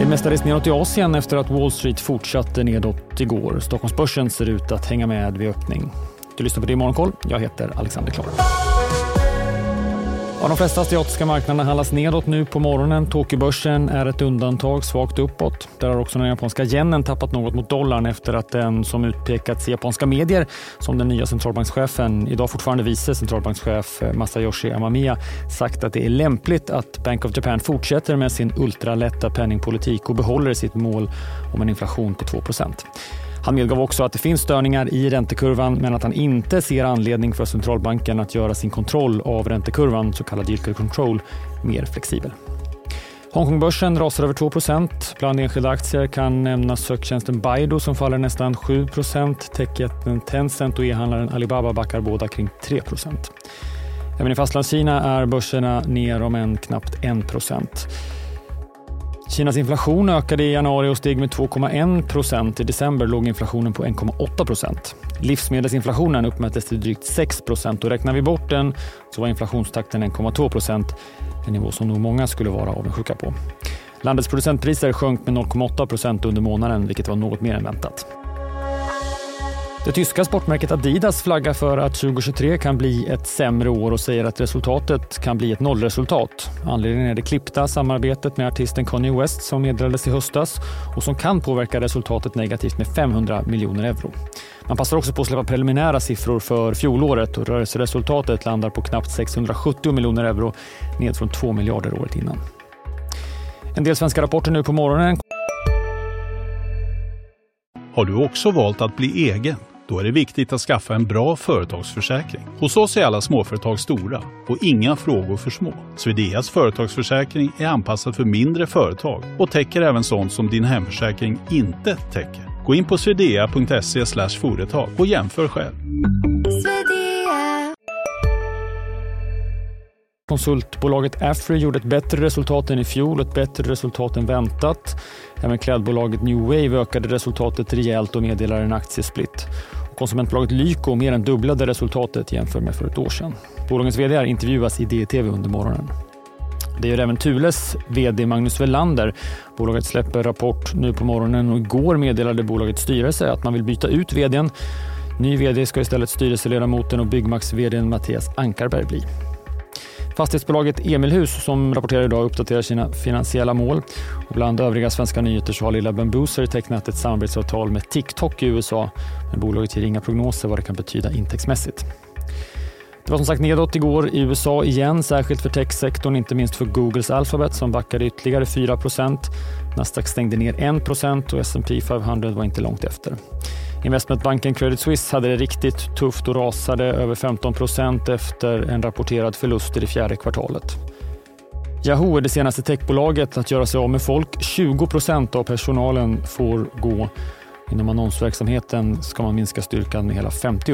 Det är mestadels nedåt i Asien efter att Wall Street fortsatte nedåt igår. Stockholmsbörsen ser ut att hänga med vid öppning. Du lyssnar på det i Morgonkoll. Jag heter Alexander Klar. Ja, de flesta asiatiska marknaderna handlas nedåt nu på morgonen. Tokyobörsen är ett undantag, svagt uppåt. Där har också den japanska yenen tappat något mot dollarn efter att den som utpekats i japanska medier som den nya centralbankschefen, idag fortfarande vice centralbankschef eh, Masayoshi Amamiya, sagt att det är lämpligt att Bank of Japan fortsätter med sin ultralätta penningpolitik och behåller sitt mål om en inflation på 2 han medgav också att det finns störningar i räntekurvan men att han inte ser anledning för centralbanken att göra sin kontroll av räntekurvan, så kallad yield control, mer flexibel. Hongkongbörsen rasar över 2 Bland enskilda aktier kan nämnas söktjänsten Baidu som faller nästan 7% Techjätten Tencent och e-handlaren Alibaba backar båda kring 3 Även i Fastlandskina är börserna ner om en knappt 1 Kinas inflation ökade i januari och steg med 2,1 procent. I december låg inflationen på 1,8 procent. Livsmedelsinflationen uppmättes till drygt 6 procent och räknar vi bort den så var inflationstakten 1,2 procent. En nivå som nog många skulle vara avundsjuka på. Landets producentpriser sjönk med 0,8 procent under månaden, vilket var något mer än väntat. Det tyska sportmärket Adidas flaggar för att 2023 kan bli ett sämre år och säger att resultatet kan bli ett nollresultat. Anledningen är det klippta samarbetet med artisten Kanye West som meddelades i höstas och som kan påverka resultatet negativt med 500 miljoner euro. Man passar också på att släppa preliminära siffror för fjolåret och rörelseresultatet landar på knappt 670 miljoner euro ned från 2 miljarder året innan. En del svenska rapporter nu på morgonen. Har du också valt att bli egen? Då är det viktigt att skaffa en bra företagsförsäkring. Hos oss är alla småföretag stora och inga frågor för små. Swedeas företagsförsäkring är anpassad för mindre företag och täcker även sånt som din hemförsäkring inte täcker. Gå in på swedea.se företag och jämför själv. Konsultbolaget Afry gjorde ett bättre resultat än i fjol och ett bättre resultat än väntat. Även klädbolaget New Wave ökade resultatet rejält och meddelar en aktiesplit. Konsumentbolaget Lyko mer än dubblade resultatet jämfört med för ett år sedan. Bolagens vd intervjuas i DTV under morgonen. Det gör även Thules vd Magnus Welander. Bolaget släpper rapport nu på morgonen och igår meddelade bolagets styrelse att man vill byta ut vdn. Ny vd ska istället styrelseledamoten och Byggmax-vdn Mattias Ankarberg bli. Fastighetsbolaget Emilhus som rapporterar idag uppdaterar sina finansiella mål. Och bland övriga svenska nyheter så har lilla Bambooser tecknat ett samarbetsavtal med TikTok i USA. Men bolaget ger inga prognoser vad det kan betyda intäktsmässigt. Det var som sagt nedåt igår i USA igen, särskilt för techsektorn, inte minst för Googles Alphabet som backade ytterligare 4 Nasdaq stängde ner 1% och S&P 500 var inte långt efter. Investmentbanken Credit Suisse hade det riktigt tufft och rasade över 15% efter en rapporterad förlust i det fjärde kvartalet. Yahoo är det senaste techbolaget att göra sig av med folk. 20% av personalen får gå. Inom annonsverksamheten ska man minska styrkan med hela 50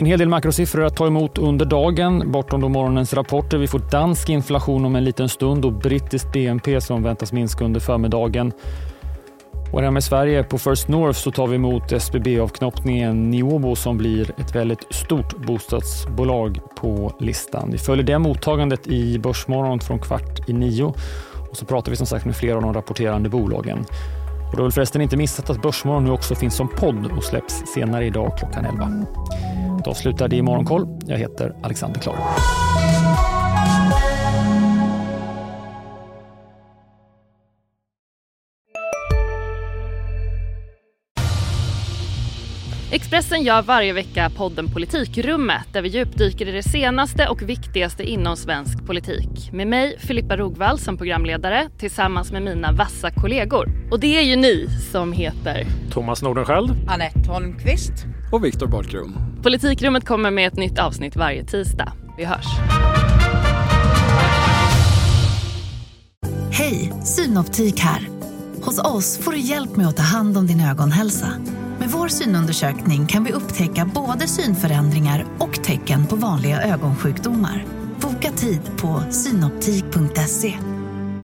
en hel del makrosiffror att ta emot under dagen. Bortom då morgonens rapporter. Vi får dansk inflation om en liten stund och brittisk BNP som väntas minska under förmiddagen. Och hemma i Sverige på First North så tar vi emot SBB-avknoppningen Niobo som blir ett väldigt stort bostadsbolag på listan. Vi följer det mottagandet i Börsmorgon från kvart i nio och så pratar vi som sagt med flera av de rapporterande bolagen. Och du har väl förresten inte missat att Börsmorgon nu också finns som podd och släpps senare idag klockan 11. Då slutar det i Morgonkoll. Jag heter Alexander Klar. Expressen gör varje vecka podden Politikrummet där vi djupdyker i det senaste och viktigaste inom svensk politik. Med mig, Filippa Rogvall, som programledare tillsammans med mina vassa kollegor. Och det är ju ni som heter Thomas Nordenskjöld, Anette Holmqvist och Viktor Bartkron. Politikrummet kommer med ett nytt avsnitt varje tisdag. Vi hörs. Hej, Synoptik här. Hos oss får du hjälp med att ta hand om din ögonhälsa. Med vår synundersökning kan vi upptäcka både synförändringar och tecken på vanliga ögonsjukdomar. Boka tid på synoptik.se.